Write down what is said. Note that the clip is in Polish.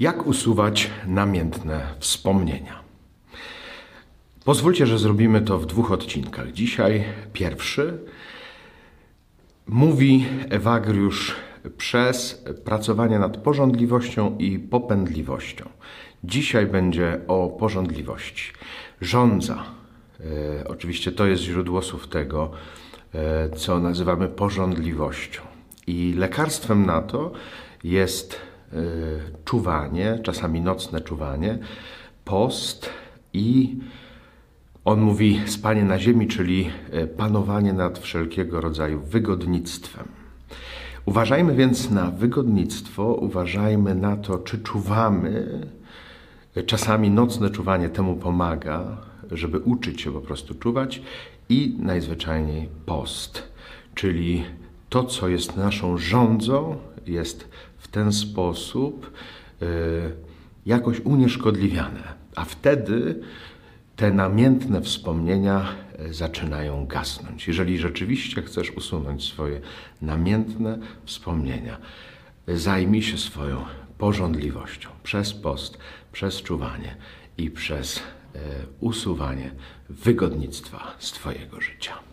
Jak usuwać namiętne wspomnienia? Pozwólcie, że zrobimy to w dwóch odcinkach. Dzisiaj pierwszy mówi Ewagriusz przez pracowanie nad porządliwością i popędliwością. Dzisiaj będzie o porządliwości. Żądza. E, oczywiście to jest źródło słów tego, e, co nazywamy porządliwością. I lekarstwem na to jest czuwanie, czasami nocne czuwanie, post i on mówi spanie na ziemi, czyli e, panowanie nad wszelkiego rodzaju wygodnictwem. Uważajmy więc na wygodnictwo, uważajmy na to, czy czuwamy. Czasami nocne czuwanie temu pomaga, żeby uczyć się po prostu czuwać i najzwyczajniej post, czyli to, co jest naszą rządzą, jest w ten sposób y, jakoś unieszkodliwiane. A wtedy te namiętne wspomnienia e, zaczynają gasnąć. Jeżeli rzeczywiście chcesz usunąć swoje namiętne wspomnienia, zajmij się swoją porządliwością przez post, przez czuwanie i przez e, usuwanie wygodnictwa z Twojego życia.